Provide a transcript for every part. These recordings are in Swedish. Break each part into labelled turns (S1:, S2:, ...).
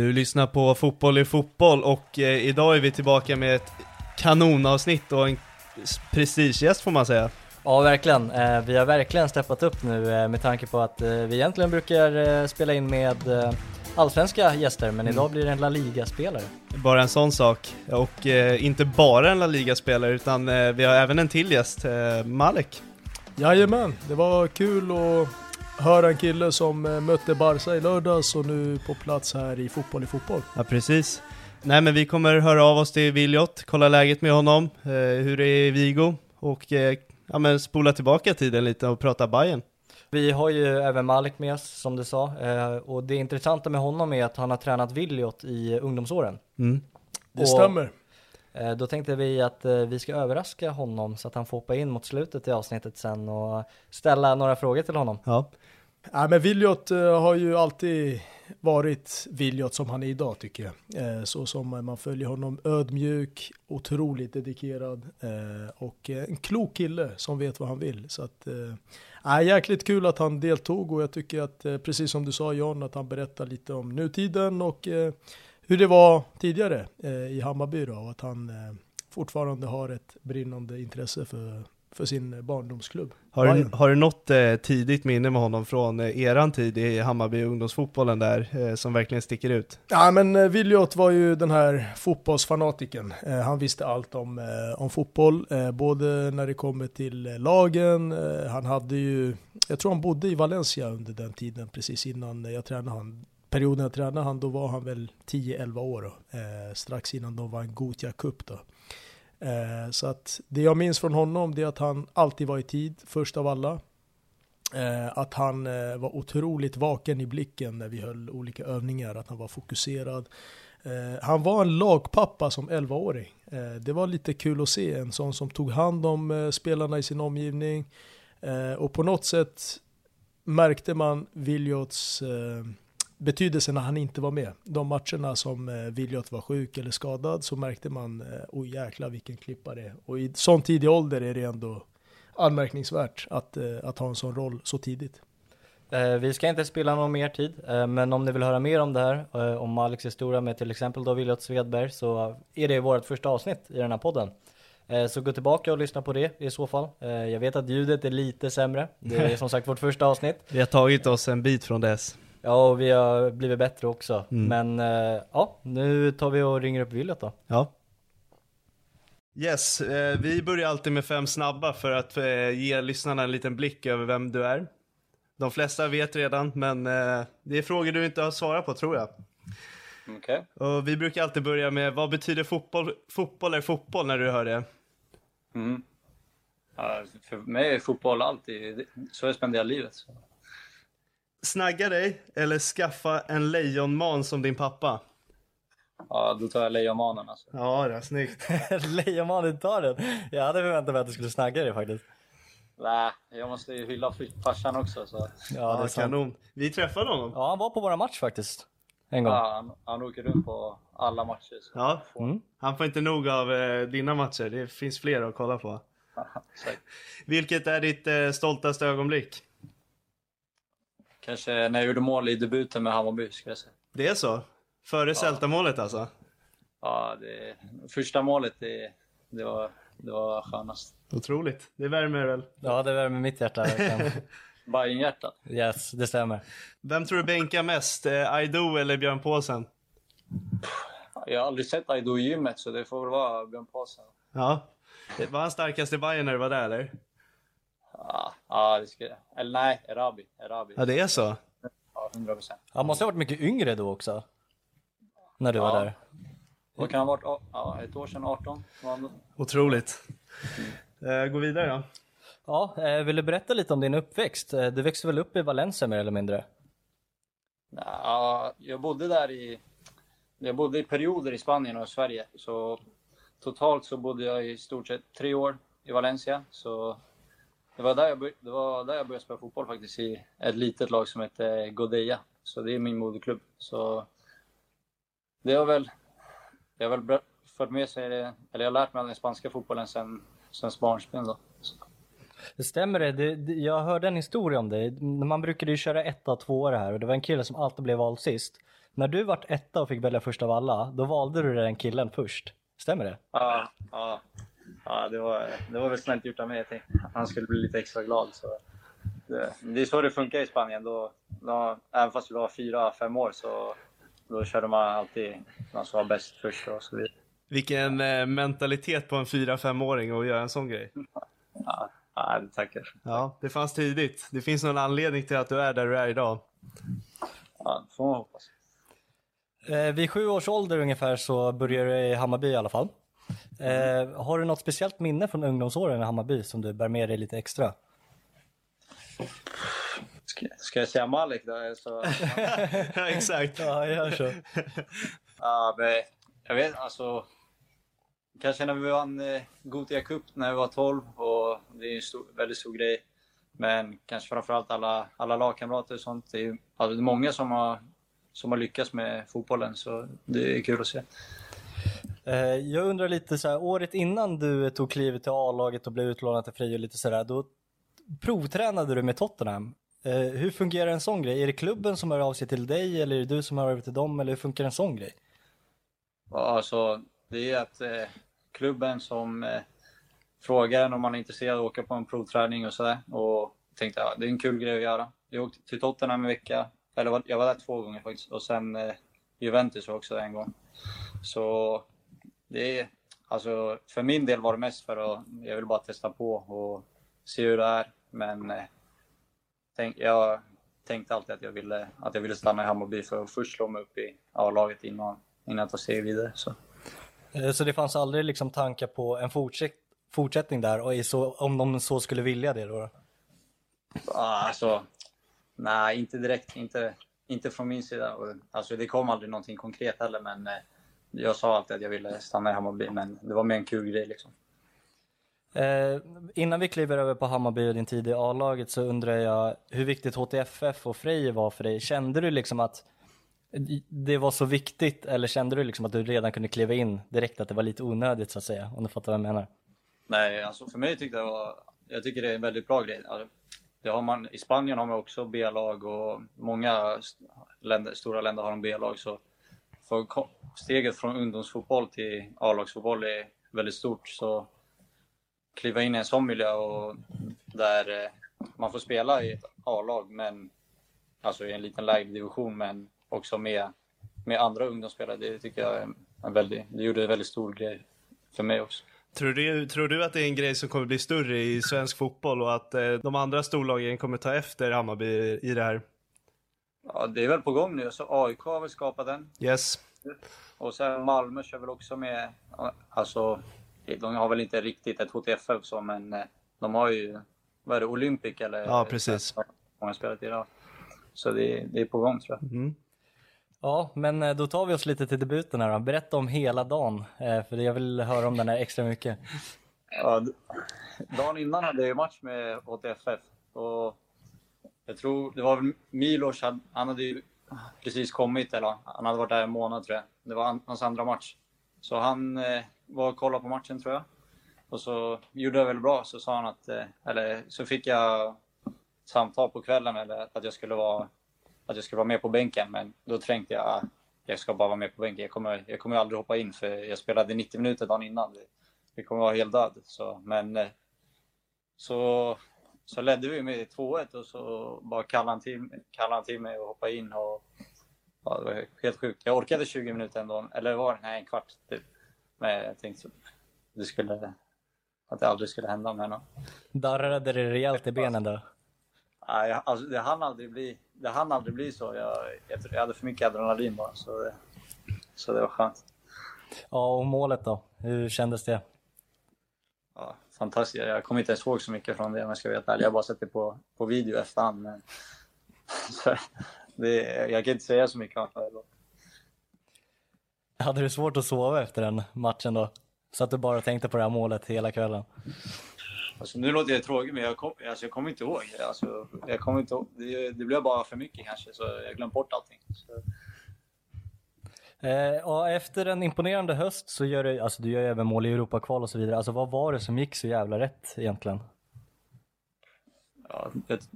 S1: Du lyssnar på Fotboll i fotboll och eh, idag är vi tillbaka med ett kanonavsnitt och en prestigegäst får man säga.
S2: Ja, verkligen. Eh, vi har verkligen steppat upp nu eh, med tanke på att eh, vi egentligen brukar eh, spela in med eh, allsvenska gäster, men idag blir det en La Liga-spelare.
S1: Bara en sån sak. Och eh, inte bara en La Liga-spelare utan eh, vi har även en till gäst, eh, Malek.
S3: Jajamän, det var kul att höra en kille som eh, mötte Barca i lördags och nu på plats här i Fotboll i fotboll.
S1: Ja, precis. Nej men vi kommer höra av oss till Viljot, kolla läget med honom, eh, hur det är i Vigo och eh, ja, men spola tillbaka tiden lite och prata Bayern.
S2: Vi har ju även Malik med oss, som du sa, eh, och det intressanta med honom är att han har tränat Williot i ungdomsåren.
S1: Mm.
S3: Det
S2: Och-
S3: stämmer.
S2: Eh, Då tänkte vi att eh, vi ska överraska honom så att han får hoppa in mot slutet i avsnittet sen och ställa några frågor till honom.
S1: Ja.
S3: Ja, men Viljot eh, har ju alltid varit Viljot som han är idag tycker jag. Eh, så som man följer honom ödmjuk, otroligt dedikerad eh, och en klok kille som vet vad han vill. Så att, ja, jäkligt kul att han deltog och jag tycker att precis som du sa John att han berättar lite om nutiden och hur det var tidigare i Hammarby då, och att han fortfarande har ett brinnande intresse för, för sin barndomsklubb.
S1: Har, du, har du något eh, tidigt minne med honom från eh, eran tid i Hammarby ungdomsfotbollen där eh, som verkligen sticker ut?
S3: Ja men eh, Viljot var ju den här fotbollsfanatiken. Eh, han visste allt om, eh, om fotboll, eh, både när det kommer till eh, lagen, eh, han hade ju, jag tror han bodde i Valencia under den tiden precis innan eh, jag tränade han. Perioden jag tränade han, då var han väl 10-11 år då, eh, strax innan de var en Gothia Cup då. Eh, så att det jag minns från honom det är att han alltid var i tid, först av alla. Eh, att han eh, var otroligt vaken i blicken när vi höll olika övningar, att han var fokuserad. Eh, han var en lagpappa som 11-åring. Eh, det var lite kul att se en sån som tog hand om eh, spelarna i sin omgivning. Eh, och på något sätt märkte man Williots... eh, betydelse när han inte var med. De matcherna som eh, Viljot var sjuk eller skadad så märkte man, eh, oj jäklar vilken klippa det är. Och i sån tidig ålder är det ändå anmärkningsvärt att, eh, att ha en sån roll så tidigt.
S2: Eh, Vi ska inte spilla någon mer tid, eh, men om ni vill höra mer om det här, eh, om Maliks historia med till exempel då Williot Svedberg, så är det vårt första avsnitt i den här podden. Så gå tillbaka och lyssna på det i så fall. Jag vet att ljudet är lite sämre, det är som sagt vårt första avsnitt.
S1: Vi har tagit oss en bit från dess.
S2: Ja, och vi har blivit bättre också.
S1: Mm.
S2: Men eh, ja, nu tar vi och ringer upp Williot då.
S1: Ja. Yes, eh, vi börjar alltid med fem snabba för att eh, ge lyssnarna en liten blick över vem du är. De flesta vet redan, men eh, det är frågor du inte har svarat på tror jag.
S4: Okej.
S1: Och vi brukar alltid börja med, vad betyder fotboll, fotboll är fotboll när du hör det?
S4: Mm. Ja, för mig är fotboll alltid, så jag spenderar livet.
S1: Snagga dig eller skaffa en lejonman som din pappa?
S4: Ja, då tar jag lejonmanen alltså.
S1: Ja, det är snyggt.
S2: Lejonmannen tar den. Jag hade förväntat mig att du skulle snagga dig faktiskt.
S4: Nej, jag måste ju hylla farsan också så.
S2: Ja, det är
S1: Ja,
S2: sant.
S1: kanon. Vi träffade honom.
S2: Ja, han var på våra match faktiskt. En gång.
S4: Ja, han, han åker runt på alla matcher. Så.
S1: Ja,
S2: Mm.
S1: han får inte nog av eh, dina matcher. Det finns fler att kolla på. Vilket är ditt eh, stoltaste ögonblick?
S4: Kanske när jag gjorde mål i debuten med Hammarby, skulle jag säga.
S1: Det är så? Före Celta-målet alltså?
S4: Ja, det, första målet, det, det, var, det var skönast.
S1: Otroligt. Det värmer väl?
S2: Ja, det värmer mitt hjärta verkligen.
S4: Bajenhjärtat.
S2: Yes, det stämmer.
S1: Vem tror du bänkar mest? Eh, Aido eller Björn Paulsen?
S4: Jag har aldrig sett Aido i gymmet, så det får väl vara Björn Paulsen.
S1: Ja. Var han starkast i Bayern när du var där eller?
S4: Ja, ja, det ska Eller nej, Erabi. Erabi.
S1: Ja, det är så?
S4: Ja, 100 procent.
S2: Han måste ha varit mycket yngre då också. När du var
S4: Ja.
S2: där.
S4: Vad kan han ha varit? Ja, ett år sedan, 18 var han då.
S1: Otroligt. Eh, gå vidare då.
S2: Ja, eh, vill du berätta lite om din uppväxt? Eh, Du växte väl upp i Valencia mer eller mindre?
S4: Ja, jag bodde där i... Jag bodde i perioder i Spanien och Sverige. Så totalt så bodde jag i stort sett tre år i Valencia. Så det var där jag, bör- det var där jag började spela fotboll faktiskt i ett litet lag som heter Godella. Så det är min moderklubb. Så det har väl... Det har väl fört med sig, det- eller jag har lärt mig den spanska fotbollen sen, sen barnsben då. Så,
S2: Det stämmer det. Jag hörde en historia om dig. Man brukade ju köra etta och tvåa här och det var en kille som alltid blev vald sist. När du vart etta och fick välja först av alla, då valde du den killen först. Stämmer det?
S4: Ja, ja, ja det, var, det var väl snällt gjort av mig. Jag tänkte han skulle bli lite extra glad. Så det, det är så det funkar i Spanien. Då, då, även fast vi var fyra, fem år så då körde man alltid någon som var bäst först och så vidare.
S1: Vilken eh, mentalitet på en 4-5-åring att göra en sån grej.
S4: Ja, ja, det tackar.
S1: Ja, det fanns tidigt. Det finns någon anledning till att du är där du är idag.
S4: Ja, det får man hoppas.
S2: Eh, vid sju års ålder ungefär så började du i Hammarby i alla fall. Eh, har du något speciellt minne från ungdomsåren i Hammarby som du bär med dig lite extra?
S4: Ska, ska jag säga Malik då? Så,
S1: ja, exakt.
S2: Ja, gör så.
S4: ja, men, jag vet alltså. Kanske när vi vann eh, Gothia Cup när vi var 12 och det är en stor, väldigt stor grej. Men kanske framförallt alla, alla lagkamrater och sånt. Det är, alltså, det är många som har, som har lyckats med fotbollen så det är kul att se.
S2: Eh, jag undrar lite så här, året innan du tog klivet till A-laget och blev utlånad till Frej och lite sådär, då provtränade du med Tottenham. Eh, hur fungerar en sån grej? Är det klubben som hör av sig till dig eller är det du som hör av dig till dem eller hur funkar en sån grej?
S4: Ja, Alltså, det är att eh, klubben som eh, frågar en om man är intresserad av att åka på en provträning och sådär. Och tänkte ja, det är en kul grej att göra. Jag åkte till Tottenham en vecka. Eller jag var där två gånger faktiskt. Och sen eh, Juventus var också där en gång. Så det är, alltså för min del var det mest för att jag vill bara testa på och se hur det är. Men eh, tänk, jag tänkte alltid att jag ville, att jag ville stanna i Hammarby för att först slå mig upp i A-laget innan, innan jag tar steg vidare. Så.
S2: Eh, så det fanns aldrig liksom tankar på en fortsätt, fortsättning där och så, om de så skulle vilja det då?
S4: Ah, Alltså, nej, inte direkt. Inte, inte från min sida. Alltså, det kom aldrig någonting konkret heller, men eh, jag sa alltid att jag ville stanna i Hammarby, men det var mer en kul grej liksom.
S2: Eh, innan vi kliver över på Hammarby och din tid i A-laget så undrar jag hur viktigt HTFF och Frej var för dig. Kände du liksom att det var så viktigt eller kände du liksom att du redan kunde kliva in direkt att det var lite onödigt så att säga? Om du fattar vad jag menar.
S4: Nej, alltså för mig tyckte jag var, jag tycker det är en väldigt bra grej. Alltså, det har man, I Spanien har man också B-lag och många länder, stora länder har en B-lag. Så för steget från ungdomsfotboll till A-lagsfotboll är väldigt stort. Så kliva in i en sån miljö och där eh, man får spela i ett A-lag, men alltså i en liten lägre division, men också med, med andra ungdomsspelare. Det tycker jag är en väldigt, det gjorde en väldigt stor grej för mig också.
S1: Tror du, tror du att det är en grej som kommer bli större i svensk fotboll och att eh, de andra storlagen kommer ta efter Hammarby i det här?
S4: Ja, det är väl på gång nu. Så AIK har väl skapat den.
S1: Yes.
S4: Och sen Malmö kör väl också med, alltså, de har väl inte riktigt ett HTFF så, men eh, de har ju, vad är det, Olympic eller?
S1: Ja, precis.
S4: Många spelat i det. så det, det är på gång tror jag.
S1: Mm.
S2: Ja, men eh, då tar vi oss lite till debuten här då. Berätta om hela dagen, eh, för jag vill höra om den här extra mycket.
S4: Ja, dagen innan hade jag match med HTFF och jag tror det var väl Milos, han, hade ju precis kommit, eller han hade varit där en månad tror jag. Det var hans andra match. Så han eh, var och kollade på matchen tror jag. Och så gjorde jag väl bra, så sa han att, eh, eller så fick jag samtal på kvällen eller att jag skulle vara, att jag skulle vara med på bänken. Men då tänkte jag, ah, jag ska bara vara med på bänken. Jag kommer, jag kommer aldrig hoppa in för jag spelade 90 minuter dagen innan. Det, det kommer vara helt död. Så, men eh, så, så ledde vi med 2-1 och så bara kallade han till, kallade han till mig och hoppade in. Och, ja, det var helt sjukt. Jag orkade 20 minuter ändå, eller var det? Nej, en kvart typ. Men jag tänkte det skulle, att det aldrig skulle hända med honom.
S2: Darrade det rejält i benen då?
S4: Nej, alltså, det hann aldrig bli, det hann aldrig bli så. Jag, jag, jag hade för mycket adrenalin bara. Så det, så det var skönt.
S2: Ja, och målet då? Hur kändes det?
S4: Ja, fantastiskt. Jag kommer inte ens ihåg så mycket från det om jag ska vara helt ärlig. Jag har bara sett det på, på video efterhand. Men, så, det, jag kan inte säga så mycket om det. då.
S2: Hade du svårt att sova efter den matchen då? Så att du bara tänkte på det här målet hela kvällen?
S4: Alltså, nu låter jag tråkig, men jag, kom, alltså, jag kommer inte ihåg. Alltså, jag kommer inte ihåg. Det, det blev bara för mycket kanske, så jag glömde bort allting. Så,
S2: Eh, och efter en imponerande höst så gör du, alltså du gör ju även mål i Europakval och så vidare. Alltså vad var det som gick så jävla rätt egentligen?
S4: ja,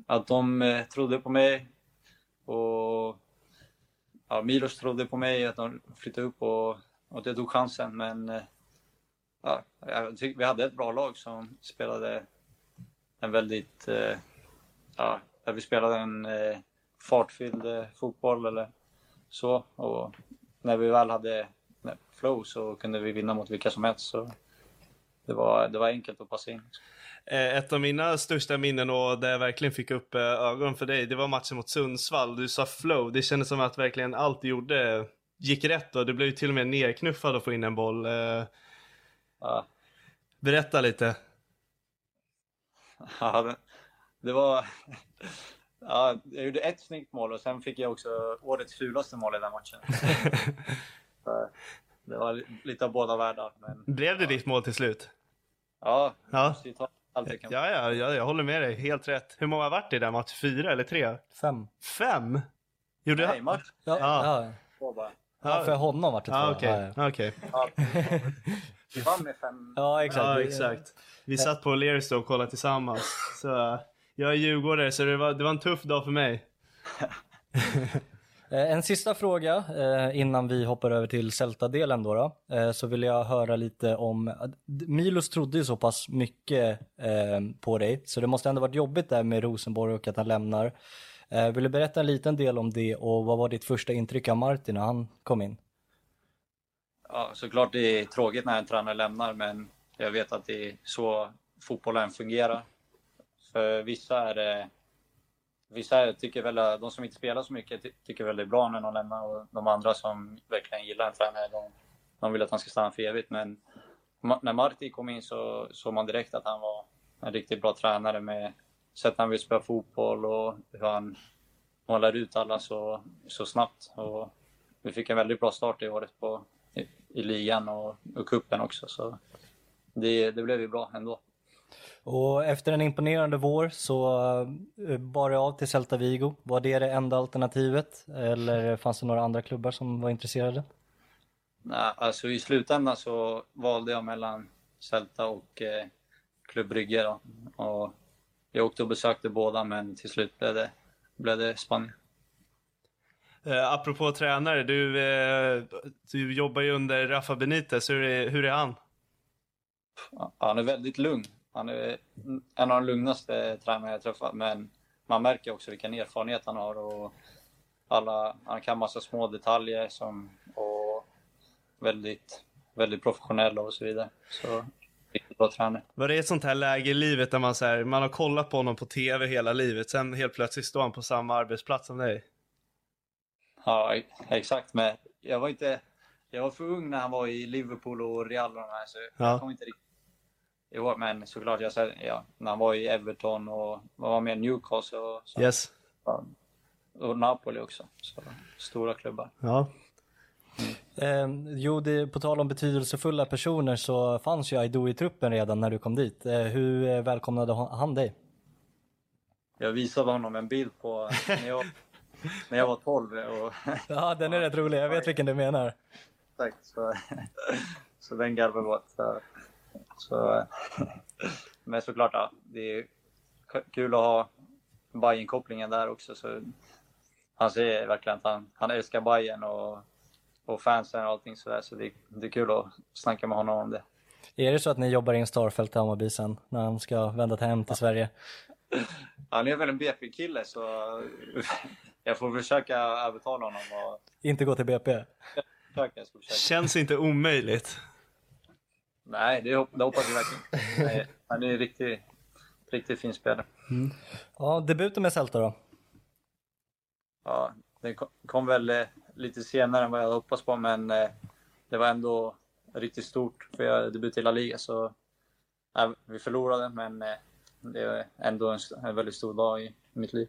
S4: att, de eh, trodde på mig. Och ja, Milos trodde på mig, att de flyttade upp och, och att jag tog chansen. Men eh, ja, jag tycker vi hade ett bra lag som spelade en väldigt... Eh, ja, där vi spelade en eh, fartfylld eh, fotboll eller så. Och när vi väl hade flow så kunde vi vinna mot vilka som helst. Så det var, det var enkelt att passa in.
S1: Eh, Ett av mina största minnen och där jag verkligen fick upp eh, ögonen för dig, det var matchen mot Sundsvall. Du sa flow, det kändes som att verkligen allt du gjorde gick rätt och du blev till och med nerknuffad att få in en boll. Eh,
S4: Ja,
S1: Berätta lite.
S4: Ja, det var... Ja, jag gjorde ett snyggt mål och sen fick jag också årets fulaste mål i den matchen. Det var lite av båda världar. Men
S1: Blev det ditt mål till slut?
S4: ja,
S1: Ja.
S4: kan.
S1: Ja, ja, ja, jag håller med dig. Helt rätt. Hur många har varit i den matchen? Fyra eller tre?
S2: Fem?
S1: Fem? Gjorde
S4: Nej, match
S2: Ja,
S1: Ja.
S2: ja. ja för honom var det två.
S1: Ja, okej.
S2: Ja, ja.
S1: Okej.
S4: Ja, vi vann med fem.
S2: ja exakt.
S1: Ja, exakt. Vi satt på då och kollade tillsammans. Så jag är djurgårdare, så det var, det var en tuff dag för mig.
S2: Eh, En sista fråga eh, innan vi hoppar över till Celta-delen då, då. Eh, så vill jag höra lite om, Milos trodde ju så pass mycket på dig så det måste ändå varit jobbigt där med Rosenborg och att han lämnar. Vill du berätta en liten del om det och vad var ditt första intryck av Martin när han kom in?
S4: Ja, såklart det är tråkigt när en tränare lämnar, men jag vet att det är så fotbollen fungerar. För vissa är det... Vissa tycker väl, de som inte spelar så mycket tycker väl det är bra när någon lämnar och de andra som verkligen gillar en tränare, de, de vill att han ska stanna för evigt. Men när Marti kom in så såg man direkt att han var en riktigt bra tränare med sättet han vill spela fotboll och hur han målar ut alla så, så snabbt. Och vi fick en väldigt bra start i året på, i, i ligan och, och kuppen också. Så det, det blev ju bra ändå.
S2: Och efter en imponerande vår så eh, bar det av till Celta Vigo. Var det det enda alternativet eller fanns det några andra klubbar som var intresserade?
S4: Nej, alltså I slutändan så valde jag mellan Celta och eh, Club Brygge. Då. Och jag åkte och besökte båda, men till slut blev det, blev det Spanien.
S1: Eh, apropå tränare, du, eh, du jobbar ju under Rafa Benitez. Hur är, hur är han?
S4: Han är väldigt lugn. Han är en av de lugnaste tränarna jag träffat, men man märker också vilken erfarenhet han har. Och alla, han kan massa små detaljer som, och väldigt, väldigt professionell och så vidare. Så bra tränare.
S1: Var det ett sånt här läge i livet där man, så här, man har kollat på honom på tv hela livet, sen helt plötsligt står han på samma arbetsplats som dig?
S4: Ja, exakt. Men jag var inte... Jag var för ung när han var i Liverpool och Real och de här, så
S1: Ja.
S4: jag kommer inte riktigt ihåg. Men såklart, jag, ja, när han var i Everton och var med i Newcastle och så.
S1: Yes.
S4: Och Napoli också. Så, stora klubbar.
S1: Ja.
S2: Eh, jo, det, på tal om betydelsefulla personer så fanns ju Aido i truppen redan när du kom dit. Eh, hur eh, välkomnade han dig?
S4: Jag visade honom en bild på när jag, när jag var 12. Och,
S2: ja, den är rätt rolig. Jag vet vilken du menar.
S4: Tack. Så, så den garvade gott. Så, så, men såklart, ja, det är kul att ha bayern kopplingen där också. Så han säger verkligen att han, han älskar Bayern och, och fansen och allting sådär. Så det, det är kul att snacka med honom om det.
S2: Är det så att ni jobbar in Starfelt i Hammarby sen när han ska vända hem till Sverige?
S4: Han är väl en BP-kille så jag får försöka övertala honom. Och...
S2: Inte gå till BP?
S4: Försöka,
S1: Känns inte omöjligt.
S4: Nej, det, det hoppas jag verkligen. Nej, han är en riktigt, riktigt fin spelare.
S2: Mm. Ja, debuten med Celta då?
S4: Ja, den kom väl eh, lite senare än vad jag hade hoppats på, men eh, det var ändå riktigt stort för jag debut i La Liga. Så, ja, vi förlorade, men eh, det är ändå en, en väldigt stor dag i mitt liv.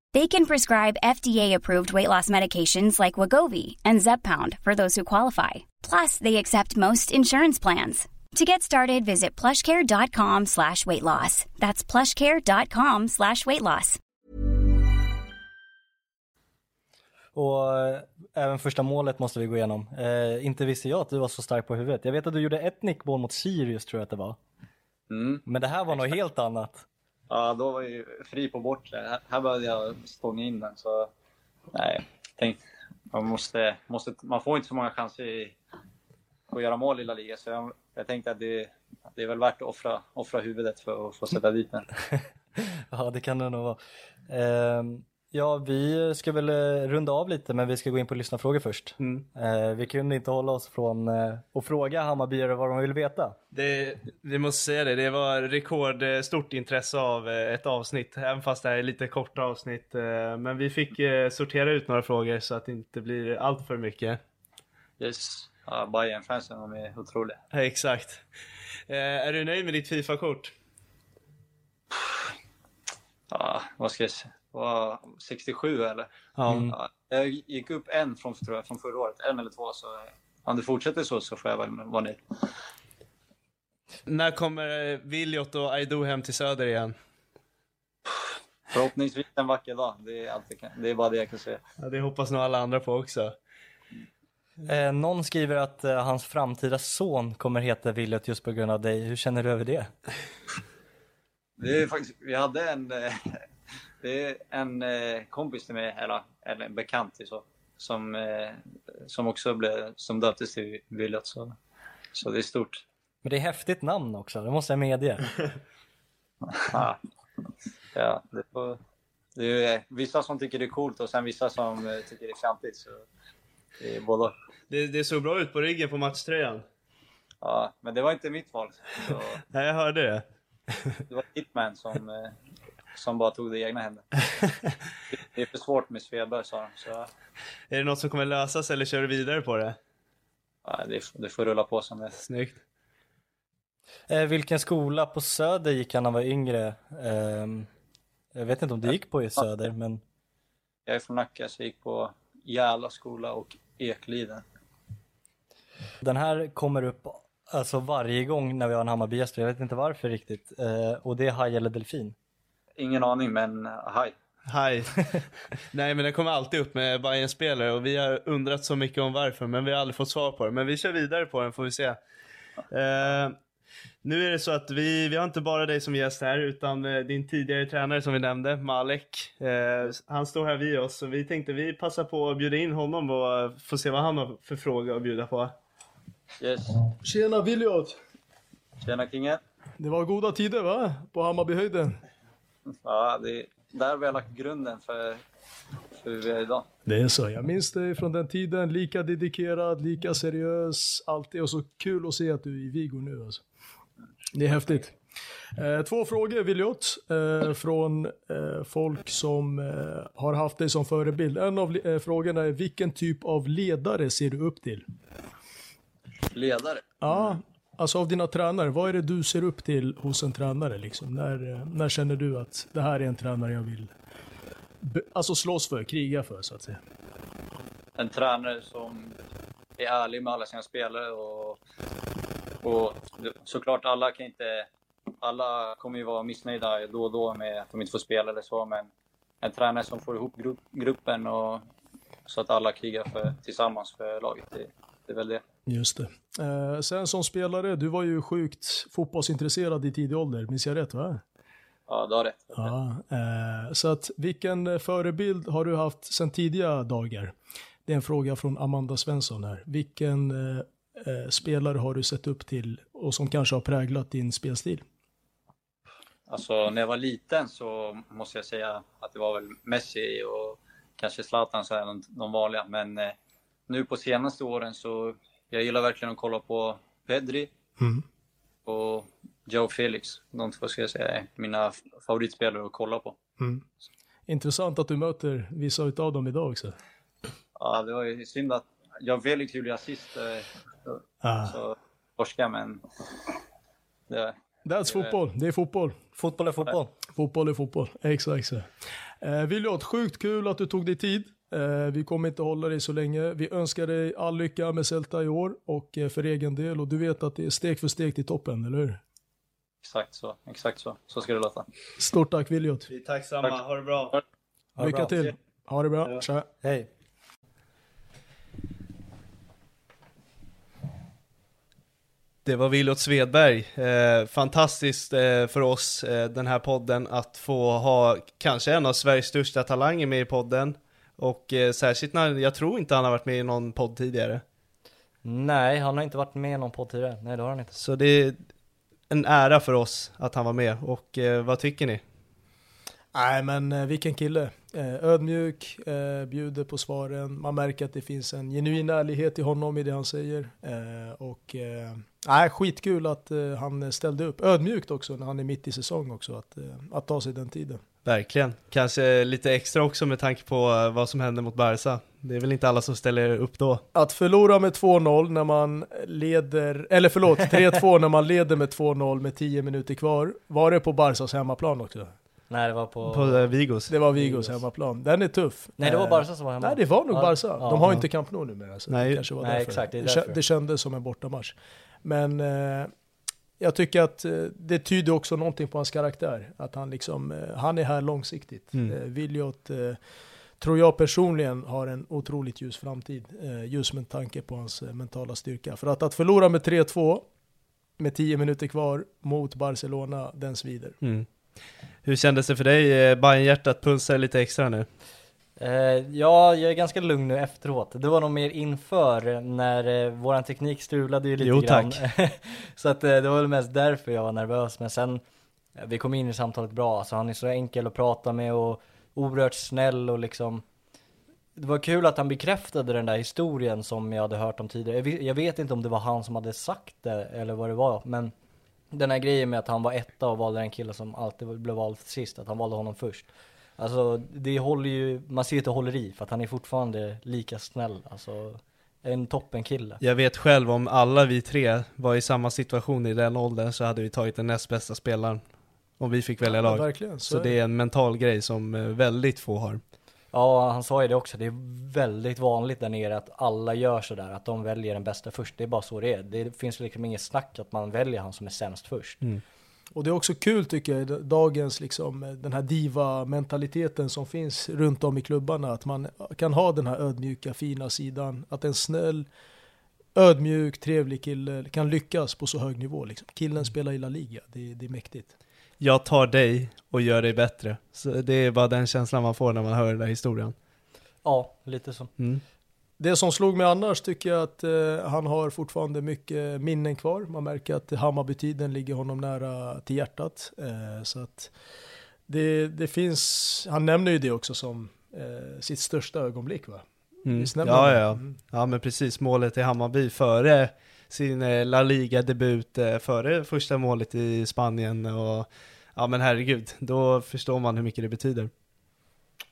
S5: They can prescribe FDA-approved weight loss medications like Wagovi and Zepbound for those who qualify. Plus, they accept most insurance plans. To get started, visit plushcare.com slash weight loss. That's plushcare.com slash weight loss.
S2: Och äh, även första målet måste vi gå igenom. Äh, inte visste jag att du var så stark på huvudet. Jag vet att du gjorde ett nickmål mot Sirius tror jag att det var.
S4: Mm.
S2: Men det här var något helt annat.
S4: Ja, då var jag fri på bortre. Här började jag stånga in den. Så, nej, tänk, man, måste, måste, man får inte så många chanser i, att göra mål i La Liga. Så jag, jag tänkte att det, det är väl värt att offra, offra huvudet för att få sätta dit den.
S2: ja, det kan det nog vara. Um... Ja, vi ska väl eh, runda av lite men vi ska gå in på lyssnarfrågor först. Mm. Eh, vi kunde inte hålla oss från eh, att fråga Hammarbyare vad de vill veta.
S1: Det, vi måste säga det, det var rekordstort intresse av ett avsnitt, även fast det här är lite korta avsnitt. Men vi fick sortera ut några frågor så att det inte blir allt för mycket.
S4: Yes, ja, Bayern-fansen de är otroliga.
S1: Ja, exakt. Är du nöjd med ditt Fifa-kort?
S4: Ja, vad ska jag säga? Var 67 eller? Mm. Ja, jag gick upp en från, tror jag, från förra året, en eller två. Så om det fortsätter så så får jag väl vara nöjd.
S1: När kommer Viljot och Aido hem till Söder igen?
S4: Förhoppningsvis en vacker dag. Det är, allt det är bara det jag kan säga.
S1: Ja, det hoppas nog alla andra på också.
S2: Eh, någon skriver att eh, hans framtida son kommer heta Viljot just på grund av dig. Hur känner du över det?
S4: Det är faktiskt, vi hade en, eh, det är en eh, kompis till mig, eller, eller en bekant till så, som, eh, som också blev, som döptes till Williot. Så, så det är stort.
S2: Men det är häftigt namn också, det måste jag medge.
S4: ja, ja det, får, det är vissa som tycker det är coolt och sen vissa som eh, tycker det är fjantigt. Så det är både
S1: det, det såg bra ut på ryggen på matchtröjan.
S4: Ja, men det var inte mitt val. Så...
S1: Nej, jag hörde det.
S4: Det var Hitman som, eh, som bara tog det i egna händer. det är för svårt med Svedberg sa de. Så...
S1: Är det något som kommer lösas eller kör du vidare på det?
S4: Ja, det, det får rulla på som det
S1: Snyggt.
S2: Eh, vilken skola på Söder gick han när han var yngre? Eh, jag vet inte om du gick på i Söder, men...
S4: Jag är från Nacka, så jag gick på Järla skola och Ekliden.
S2: Den här kommer upp alltså varje gång när vi har en Hammarby-gäst, jag vet inte varför riktigt. Eh, och det är haj eller delfin?
S4: Ingen aning, men haj.
S1: Haj. Nej, men den kommer alltid upp med bayern spelare och vi har undrat så mycket om varför, men vi har aldrig fått svar på det. Men vi kör vidare på den får vi se. Eh, Nu är det så att vi, vi har inte bara dig som gäst här utan eh, din tidigare tränare som vi nämnde, Malek. Eh, han står här vid oss så vi tänkte vi passar på att bjuda in honom och eh, få se vad han har för fråga att bjuda på.
S4: Yes.
S3: Tjena Williot!
S4: Tjena Kingen.
S3: Det var goda tider va? På Hammarbyhöjden.
S4: Ja, det är där vi har lagt grunden för, för hur vi är idag.
S3: Det är så. Jag minns dig från den tiden. Lika dedikerad, lika seriös, alltid. Och så kul att se att du är i Vigo nu alltså. Det är häftigt. Eh, två frågor Williot, eh, från eh, folk som eh, har haft dig som förebild. En av eh, frågorna är vilken typ av ledare ser du upp till?
S4: Ledare?
S3: Ja, alltså av dina tränare. Vad är det du ser upp till hos en tränare? Liksom? När, eh, när känner du att det här är en tränare jag vill alltså slåss för, kriga för så att säga?
S4: En tränare som är ärlig med alla sina spelare och, och såklart alla kan inte... Alla kommer ju vara missnöjda då och då med att de inte får spela eller så, men en tränare som får ihop grupp, gruppen och så att alla krigar för, tillsammans för laget. Det, det är väl det.
S3: Just det. Eh, sen som spelare, du var ju sjukt fotbollsintresserad i tidig ålder, minns jag rätt va?
S4: Ja, du har rätt.
S3: Ja, eh, så att vilken förebild har du haft sedan tidiga dagar? Det är en fråga från Amanda Svensson här. Vilken eh, eh, spelare har du sett upp till och som kanske har präglat din spelstil?
S4: Alltså när jag var liten så måste jag säga att det var väl Messi och kanske Zlatan, så här, de vanliga. Men eh, nu på senaste åren så jag gillar verkligen att kolla på Pedri
S3: Mm.
S4: och Joe Felix. De två ska jag säga är mina favoritspelare att kolla på.
S3: Mm. Intressant att du möter vissa av dem idag också.
S4: Ja, det var ju synd att Joe Felix gjorde assist. Eh,
S3: Ah.
S4: så torska, men det,
S3: That's fotboll, det är fotboll.
S2: Fotboll är fotboll.
S3: Fotboll är fotboll, exakt så. Eh, Williot, sjukt kul att du tog dig tid. Eh, vi kommer inte hålla dig så länge. Vi önskar dig all lycka med Celta i år och eh, för egen del. Och du vet att det är steg för steg till toppen, eller hur?
S4: exakt så. Exakt så. Så ska det låta.
S3: Stort tack Williot.
S1: Vi är tacksamma,
S4: Tack.
S1: ha det bra.
S2: Ha det
S3: Lycka
S2: bra.
S3: till. Ha det bra. Tja.
S2: Hej.
S1: Det var Williot Svedberg. Eh, fantastiskt eh, för oss, eh, den här podden, att få ha kanske en av Sveriges största talanger med i podden. Och eh, särskilt när, jag tror inte han har varit med i någon podd tidigare.
S2: Nej, han har inte varit med i någon podd tidigare. Nej, det har han inte.
S1: Så det är en ära för oss att han var med. Och eh, vad tycker ni?
S3: Nej men eh, vilken kille. Eh, ödmjuk, eh, bjuder på svaren. Man märker att det finns en genuin ärlighet i honom i det han säger. Och nej, skitkul att han ställde upp. Ödmjukt också när han är mitt i säsong också. Att, att ta sig den tiden.
S1: Verkligen. Kanske lite extra också med tanke på eh, vad som hände mot Barca. Det är väl inte alla som ställer upp då.
S3: Att förlora med 2-0 när man leder, eller förlåt, 3-2 när man leder med 2-0 med 10 minuter kvar. Var det på Barsas hemmaplan också?
S2: Nej, det var på...
S1: På eh, Vigos.
S3: Det var Vigos hemmaplan. Den är tuff.
S2: Nej, det var
S3: Eh,
S2: Barca som var hemma.
S3: Nej, det var nog
S2: Ja,
S3: Barca. De har
S2: ja.
S3: inte Camp Nou numera. Så
S1: Nej.
S3: det kanske var
S2: Nej,
S3: därför.
S2: exakt, det därför.
S3: det kändes som en bortamatch. Men eh, jag tycker att eh, det tyder också någonting på hans karaktär. Att han liksom, eh, han är här långsiktigt.
S1: Mm.
S3: Williot, eh, tror jag personligen, har en otroligt ljus framtid. Just med tanke på hans mentala styrka. För att, att förlora med 3-2 med 10 minuter kvar mot Barcelona, den svider.
S1: Mm. Hur kändes det för dig? Eh, Bajen-hjärtat pulsar lite extra nu.
S2: Eh, ja, jag är ganska lugn nu efteråt. Det var nog mer inför när eh, våran teknik strulade ju lite
S1: Jo,
S2: grann.
S1: tack.
S2: så att eh, det var väl mest därför jag var nervös. Men sen, vi kom in i samtalet bra. Alltså han är så enkel att prata med och oerhört snäll och liksom det var kul att han bekräftade den där historien som jag hade hört om tidigare. Jag vet, inte om det var han som hade sagt det eller vad det var, men den här grejen med att han var etta och valde en kille som alltid blev vald sist, att han valde honom först. Alltså det håller ju, man ser att det håller i för att han är fortfarande lika snäll, alltså en toppen kille.
S1: Jag vet själv om alla vi tre var i samma situation i den åldern så hade vi tagit den näst bästa spelaren. Om vi fick välja
S3: Ja,
S1: lag.
S3: verkligen, så
S1: så
S3: är
S1: det är en mental grej som eh, väldigt få har.
S2: Ja, han sa ju det också, det är väldigt vanligt där nere att alla gör sådär, att de väljer den bästa först. Det är bara så det är. Det finns liksom inget snack att man väljer han som är sämst först.
S3: Och det är också kul tycker jag, dagens liksom, den här diva-mentaliteten som finns runt om i klubbarna. Att man kan ha den här ödmjuka, fina sidan. Att en snäll, ödmjuk, trevlig kille, kan lyckas på så hög nivå. Liksom. Killen spelar i La Liga, det, det är mäktigt.
S1: Jag tar dig och gör dig bättre. Så det är bara den känslan man får när man hör den där historien.
S2: Ja, lite så.
S1: Mm.
S3: Det som slog mig annars tycker jag att eh, han har fortfarande mycket minnen kvar. Man märker att Hammarbytiden ligger honom nära till hjärtat. Eh, så att det, det finns, han nämner ju det också som eh, sitt största ögonblick va?
S1: Mm. Ja, ja,
S3: Mm.
S1: ja, men precis. Målet i Hammarby före sin eh, La Liga-debut, eh, före första målet i Spanien och ja men herregud, då förstår man hur mycket det betyder.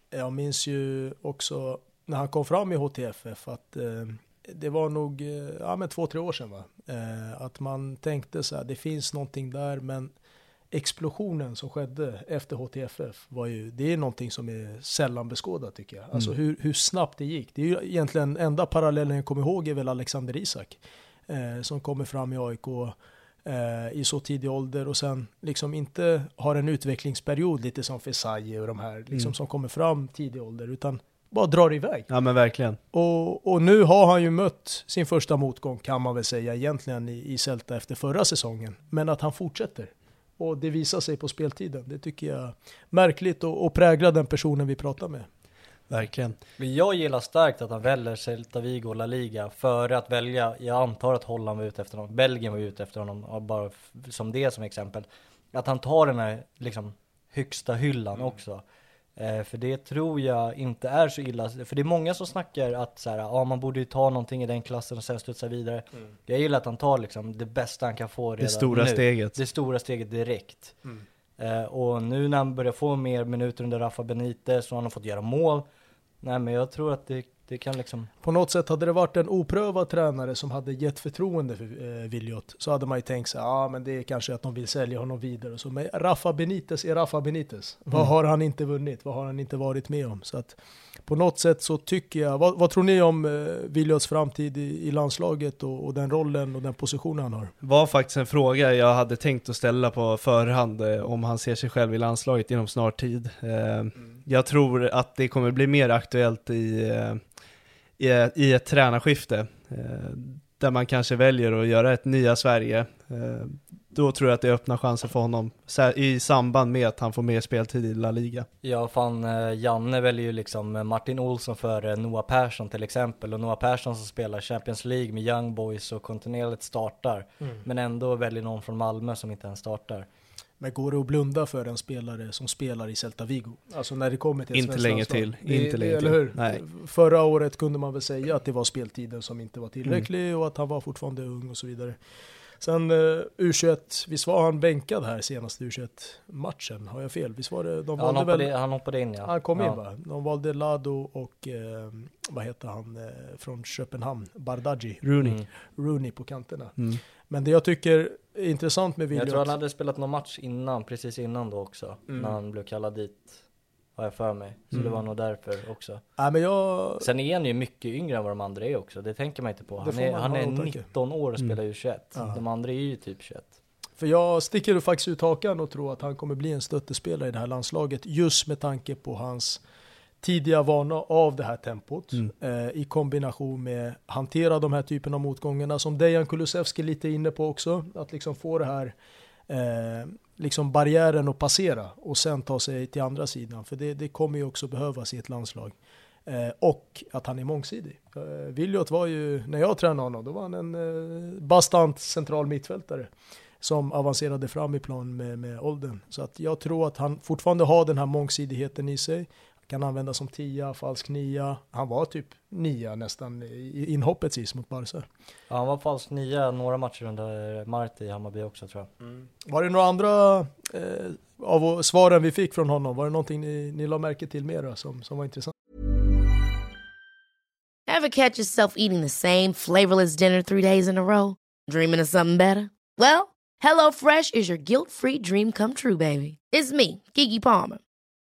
S3: Jag minns ju också när han kom fram i HTFF att eh, det var nog eh, ja, men två, tre år sedan va? Eh, att man tänkte så här, det finns någonting där men explosionen som skedde efter HTFF var ju, det är någonting som är sällan beskådat tycker jag. Alltså hur, hur snabbt det gick. Det är ju egentligen enda parallellen jag kommer ihåg är väl Alexander Isak. Eh, som kommer fram i AIK eh, i så tidig ålder och sen liksom inte har en utvecklingsperiod lite som Fesaji och de här liksom
S1: Mm.
S3: som kommer fram tidig ålder utan bara drar iväg.
S1: Ja men verkligen.
S3: Och, och nu har han ju mött sin första motgång kan man väl säga egentligen i, i Celta efter förra säsongen. Men att han fortsätter. Och det visar sig på speltiden. Det tycker jag är märkligt och, och präglar den personen vi pratar med.
S1: Verkligen.
S2: Men jag gillar starkt att han väljer Celta Vigo och La Liga före att välja, jag antar att Holland var ute efter honom, Belgien var ute efter honom, bara som det som exempel. Att han tar den här liksom högsta hyllan också. Eh, för det tror jag inte är så illa, för det är många som snackar att så här, ja man borde ju ta någonting i den klassen och sen studsa vidare. Jag gillar att han tar liksom det bästa han kan få redan
S1: stora
S2: nu.
S1: steget.
S2: Det stora steget direkt. Eh, och nu när han börjar få mer minuter under Rafa Benitez och han har fått göra mål. Nej men jag tror att det, det kan liksom
S3: På något sätt hade det varit en oprövad tränare som hade gett förtroende för eh, Williot så hade man ju tänkt sig, ja men det är kanske att de vill sälja honom vidare och så. Men Rafa Benitez är Rafa Benitez. Vad har han inte vunnit? Vad har han inte varit med om? Så att på något sätt så tycker jag, vad, vad tror ni om eh, Williots framtid i, i landslaget och, och den rollen och den positionen han har?
S1: var faktiskt en fråga jag hade tänkt att ställa på förhand eh, om han ser sig själv i landslaget inom snar tid. Eh, Jag tror att det kommer bli mer aktuellt i, eh, i, i ett tränarskifte eh, där man kanske väljer att göra ett nya Sverige. Eh, Då tror jag att det öppnar chanser för honom i samband med att han får mer speltid i La Liga.
S2: Ja fan, eh, Janne väljer ju liksom Martin Olsson för Noah Persson till exempel och Noah Persson som spelar Champions League med Young Boys och kontinuerligt startar men ändå väljer någon från Malmö som inte ens startar.
S3: Men går det att blunda för en spelare som spelar i Celta Vigo? Alltså när det kommer till
S1: Inte länge till,
S3: Det,
S1: inte länge
S3: eller
S1: till.
S3: hur?
S1: Nej.
S3: Förra året kunde man väl säga att det var speltiden som inte var tillräcklig
S1: Mm.
S3: och att han var fortfarande ung och så vidare. Sen eh, U21, visst var han bänkad här senaste U21-matchen? Har jag fel? Visst var det, de
S2: Ja, han,
S3: valde
S2: hoppade,
S3: väl,
S2: han hoppade in ja.
S3: han kom in
S2: ja.
S3: va? De valde Lado och eh, vad heter han eh, från Köpenhamn? Bardghji,
S1: Rooney.
S2: Mm.
S3: Rooney på kanterna.
S1: Mm.
S3: Men det jag tycker är intressant med
S2: Men Jag tror han hade spelat någon match innan, precis innan då också,
S3: Mm.
S2: när han blev kallad dit. Har jag för mig. Så
S1: Mm.
S2: det var nog därför också.
S3: Nej, men jag,
S2: Sen är han ju mycket yngre än vad de andra är också, det tänker man inte på. Han är, han är
S3: åtanke.
S2: 19 år och spelar U21.
S3: Ja.
S2: De andra är ju typ 21.
S3: För jag sticker faktiskt ut hakan och tror att han kommer bli en stöttespelare i det här landslaget just med tanke på hans tidiga vana av det här tempot
S1: Mm.
S3: eh, i kombination med hantera de här typen av motgångarna som Dejan Kulusevski lite inne på också. Att liksom få det här eh, liksom barriären att passera och sen ta sig till andra sidan. För det, det kommer ju också behövas i ett landslag. Eh, och att han är mångsidig. Eh, Williot var ju, när jag tränade honom, då var han en eh, bastant central mittfältare som avancerade fram i plan med, med åldern. Så att jag tror att han fortfarande har den här mångsidigheten i sig. Kan användas som tia, falsk nia. Han var typ nia nästan i inhoppet sist mot Barca.
S2: Ja, han var falsk nia några matcher under Marti i Hammarby också tror jag.
S3: Var det några andra eh, av svaren vi fick från honom? Var det någonting ni, ni la märke till mera som, som var intressant?
S6: Ever catch yourself eating the same flavorless dinner three days in a row? Dreaming of something better? Well, HelloFresh is your guilt-free dream come true, baby. It's me, Kiki Palmer.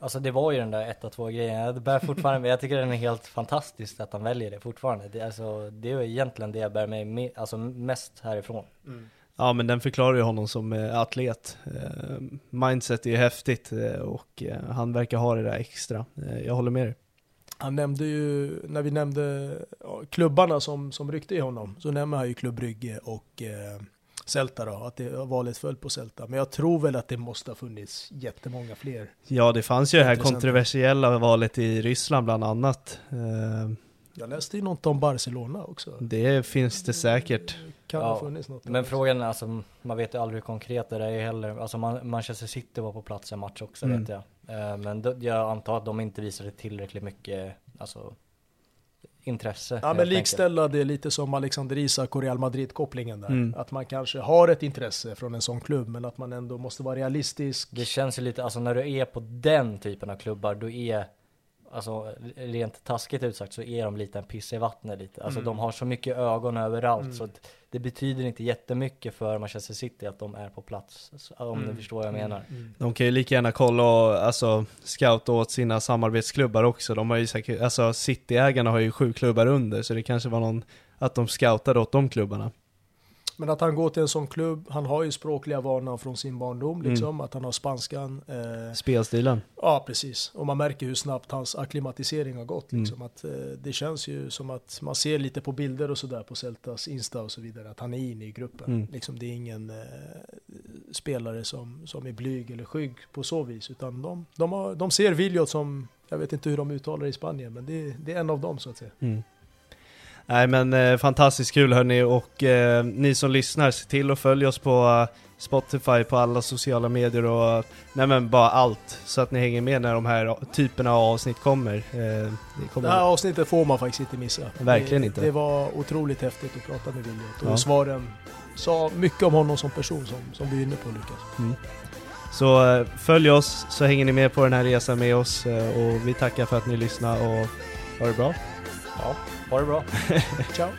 S2: Alltså det var ju den där 1-2 grejen, jag bär fortfarande med, jag tycker den är helt fantastisk att han väljer det fortfarande. Det, alltså, det är egentligen det jag bär mig med, alltså mest härifrån.
S1: Mm. Ja men den förklarar ju honom som eh, atlet. Eh, mindset är ju häftigt eh, och han verkar ha det där extra. Jag håller med dig.
S3: Han nämnde ju, när vi nämnde klubbarna som, som ryckte i honom, så nämnde han ju Klubb Brygge och eh, Celta då, att det valet föll på Celta. Men jag tror väl att det måste ha funnits jättemånga fler.
S1: Ja, det fanns ju det här kontroversiella valet i Ryssland bland annat. Eh,
S3: jag läste ju något om Barcelona också.
S1: Det finns det säkert.
S3: Kan ja, ha funnits något.
S2: Men frågan är alltså, man vet ju aldrig hur konkret det är heller. Alltså Manchester City var på plats en match också mm. vet jag. Eh, men jag antar att de inte visade tillräckligt mycket, alltså intresse.
S3: Ja men likställa det lite som Alexander Isak och Real Madrid-kopplingen där. Mm. Att man kanske har ett intresse från en sån klubb, men att man ändå måste vara realistisk.
S2: Det känns ju lite, alltså när du är på den typen av klubbar, då är Alltså rent taskigt utsagt så är de lite en piss i vattnet lite. Alltså mm. de har så mycket ögon överallt mm. så det betyder inte jättemycket för Manchester City att de är på plats. Om mm. ni förstår vad jag menar.
S1: Mm. De kan ju lika gärna kolla och alltså scouta åt sina samarbetsklubbar också. De har ju säkert, alltså City-ägarna har ju sju klubbar under så det kanske var någon, att de scoutade åt de klubbarna.
S3: Men att han går till en sån klubb, han har ju språkliga vanan från sin barndom, mm. liksom, mm. att han har spanskan.
S1: Eh, Spelstilen.
S3: Ja, precis. Och man märker hur snabbt hans akklimatisering har gått. Mm. Liksom, att, eh, det känns ju som att man ser lite på bilder och sådär på Celtas Insta och så vidare, att han är inne i gruppen. Mm. Liksom, det är ingen eh, spelare som, som är blyg eller skygg på så vis, utan de, de, har, de ser Viljot som, jag vet inte hur de uttalar det i Spanien, men det, det är en av dem så att säga.
S1: Nej men eh, fantastiskt kul hörni och eh, ni som lyssnar, se till att följa oss på uh, Spotify, på alla sociala medier och nej men bara allt. Så att ni hänger med när de här typerna av avsnitt kommer. Eh,
S3: det, kommer... det här avsnittet får man faktiskt inte missa.
S1: Verkligen
S3: det,
S1: inte.
S3: Det var otroligt häftigt att prata med Williot och ja. svaren sa mycket om honom som person som, som vi är inne på Lukas. Mm.
S1: Så eh, följ oss så hänger ni med på den här resan med oss eh, och vi tackar för att ni lyssnar och ha det bra.
S2: Ja. Ha det bra.
S3: Ciao.